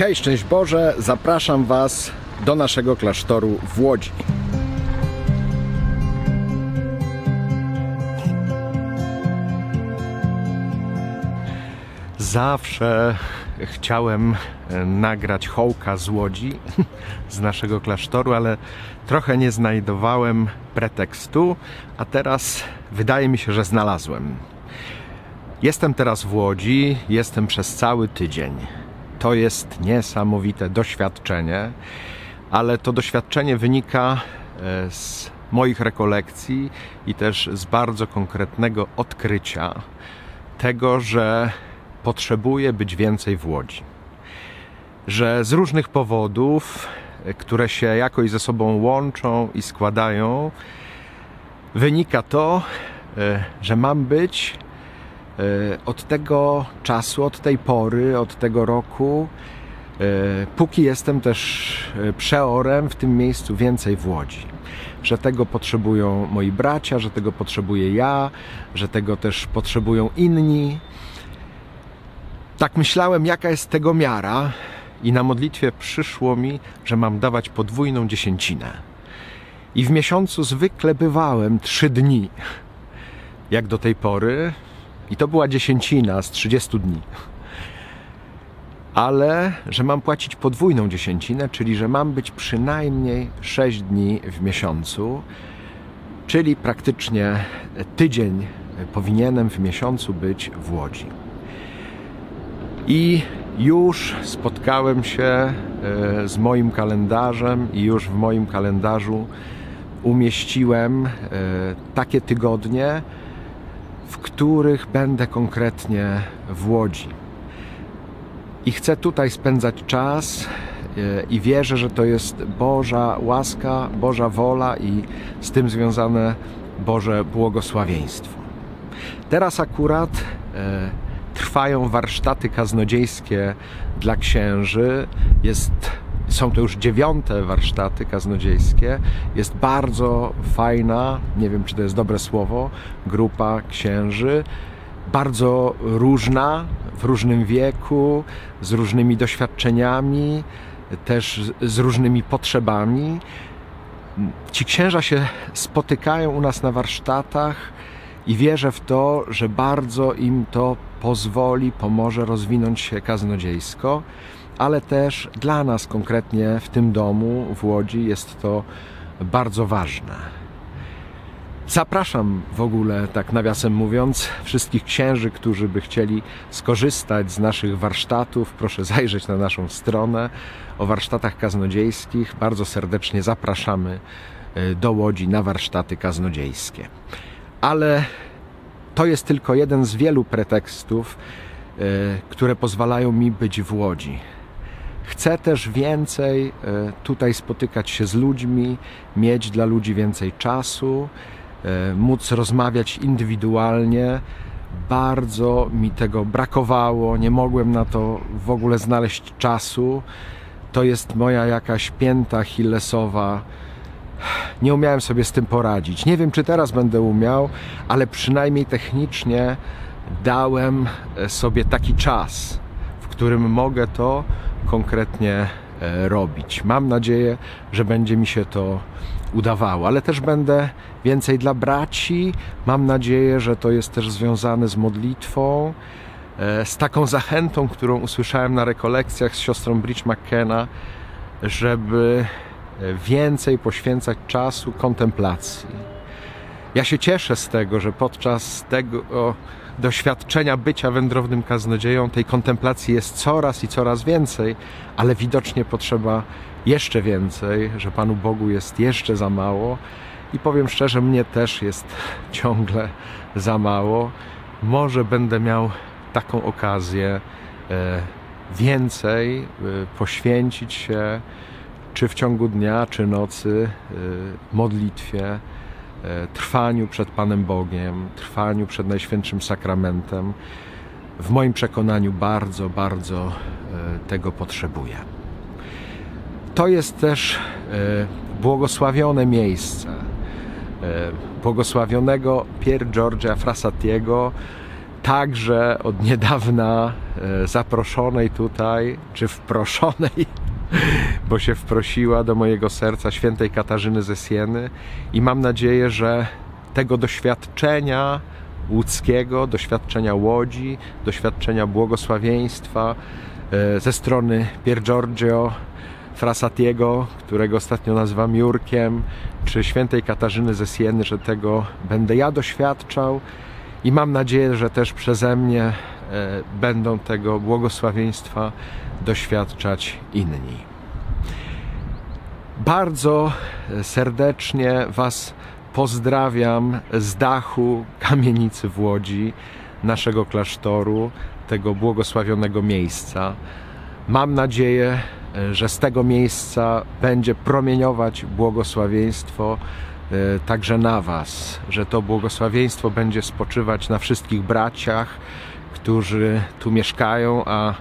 Hej, szczęść Boże, zapraszam Was do naszego klasztoru w Łodzi. Zawsze chciałem e, nagrać hołka z Łodzi, z naszego klasztoru, ale trochę nie znajdowałem pretekstu, a teraz wydaje mi się, że znalazłem. Jestem teraz w Łodzi, jestem przez cały tydzień. To jest niesamowite doświadczenie, ale to doświadczenie wynika e, z moich rekolekcji i też z bardzo konkretnego odkrycia tego, że potrzebuję być więcej w Łodzi. Że z różnych powodów, e, które się jakoś ze sobą łączą i składają, wynika to, e, że mam być od tego czasu, od tej pory, od tego roku, e, póki jestem też e, przeorem w tym miejscu więcej w Łodzi. Że tego potrzebują moi bracia, że tego potrzebuję ja, że tego też potrzebują inni. Tak myślałem, jaka jest tego miara, i na modlitwie przyszło mi, że mam dawać podwójną dziesięcinę. I w miesiącu zwykle bywałem trzy dni. Jak do tej pory, i to była dziesięcina z 30 dni. Ale że mam płacić podwójną dziesięcinę, czyli że mam być przynajmniej 6 dni w miesiącu, czyli praktycznie tydzień powinienem w miesiącu być w Łodzi. I już spotkałem się e, z moim kalendarzem i już w moim kalendarzu umieściłem e, takie tygodnie, w których będę konkretnie w Łodzi. I chcę tutaj spędzać czas e, i wierzę, że to jest Boża łaska, Boża wola i z tym związane Boże błogosławieństwo. Teraz akurat e, trwają warsztaty kaznodziejskie dla księży. Jest są to już dziewiąte warsztaty kaznodziejskie. Jest bardzo fajna, nie wiem czy to jest dobre słowo, grupa księży. Bardzo różna, w różnym wieku, z różnymi doświadczeniami, też z różnymi potrzebami. Ci księża się spotykają u nas na warsztatach i wierzę w to, że bardzo im to pozwoli, pomoże rozwinąć się kaznodziejsko ale też dla nas konkretnie w tym domu w Łodzi jest to bardzo ważne. Zapraszam w ogóle, tak nawiasem mówiąc, wszystkich księży, którzy by chcieli skorzystać z naszych warsztatów. Proszę zajrzeć na naszą stronę o warsztatach kaznodziejskich. Bardzo serdecznie zapraszamy e, do Łodzi na warsztaty kaznodziejskie. Ale to jest tylko jeden z wielu pretekstów, e, które pozwalają mi być w Łodzi. Chcę też więcej e, tutaj spotykać się z ludźmi, mieć dla ludzi więcej czasu, e, móc rozmawiać indywidualnie. Bardzo mi tego brakowało, nie mogłem na to w ogóle znaleźć czasu. To jest moja jakaś pięta hillesowa. Nie umiałem sobie z tym poradzić. Nie wiem, czy teraz będę umiał, ale przynajmniej technicznie dałem e, sobie taki czas, w którym mogę to konkretnie e, robić. Mam nadzieję, że będzie mi się to udawało, ale też będę więcej dla braci. Mam nadzieję, że to jest też związane z modlitwą, e, z taką zachętą, którą usłyszałem na rekolekcjach z siostrą Bridge McKenna, żeby e, więcej poświęcać czasu kontemplacji. Ja się cieszę z tego, że podczas tego doświadczenia bycia wędrownym kaznodzieją, tej kontemplacji jest coraz i coraz więcej, ale widocznie potrzeba jeszcze więcej, że Panu Bogu jest jeszcze za mało. I powiem szczerze, mnie też jest ciągle za mało. Może będę miał taką okazję e, więcej e, poświęcić się, czy w ciągu dnia, czy nocy, e, modlitwie trwaniu przed Panem Bogiem, trwaniu przed Najświętszym Sakramentem, w moim przekonaniu bardzo, bardzo e, tego potrzebuję. To jest też e, błogosławione miejsce błogosławionego Pier Giorgia Frassatiego. także od niedawna e, zaproszonej tutaj, czy wproszonej, bo się wprosiła do mojego serca świętej Katarzyny ze Sieny i mam nadzieję, że tego doświadczenia łódzkiego, doświadczenia Łodzi, doświadczenia błogosławieństwa e, ze strony Pier Giorgio Frasatiego, którego ostatnio nazywam Jurkiem, czy świętej Katarzyny ze Sieny, że tego będę ja doświadczał. I mam nadzieję, że też przeze mnie będą tego błogosławieństwa doświadczać inni. Bardzo serdecznie Was pozdrawiam z dachu kamienicy w Łodzi, naszego klasztoru, tego błogosławionego miejsca. Mam nadzieję, że z tego miejsca będzie promieniować błogosławieństwo e, także na Was, że to błogosławieństwo będzie spoczywać na wszystkich braciach, którzy tu mieszkają, a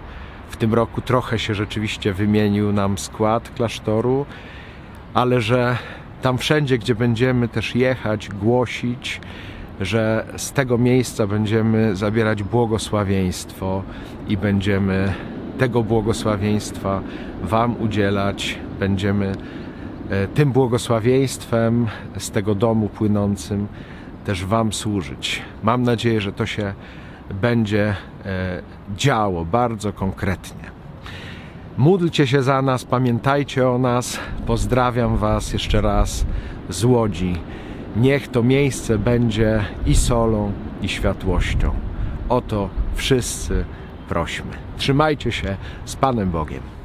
w tym roku trochę się rzeczywiście wymienił nam skład klasztoru, ale że tam wszędzie, gdzie będziemy też jechać, głosić, że z tego miejsca będziemy zabierać błogosławieństwo i będziemy tego błogosławieństwa Wam udzielać. Będziemy e, tym błogosławieństwem z tego domu płynącym też Wam służyć. Mam nadzieję, że to się będzie e, działo bardzo konkretnie. Módlcie się za nas, pamiętajcie o nas. Pozdrawiam Was jeszcze raz z Łodzi. Niech to miejsce będzie i solą, i światłością. O to wszyscy prośmy. Trzymajcie się z Panem Bogiem.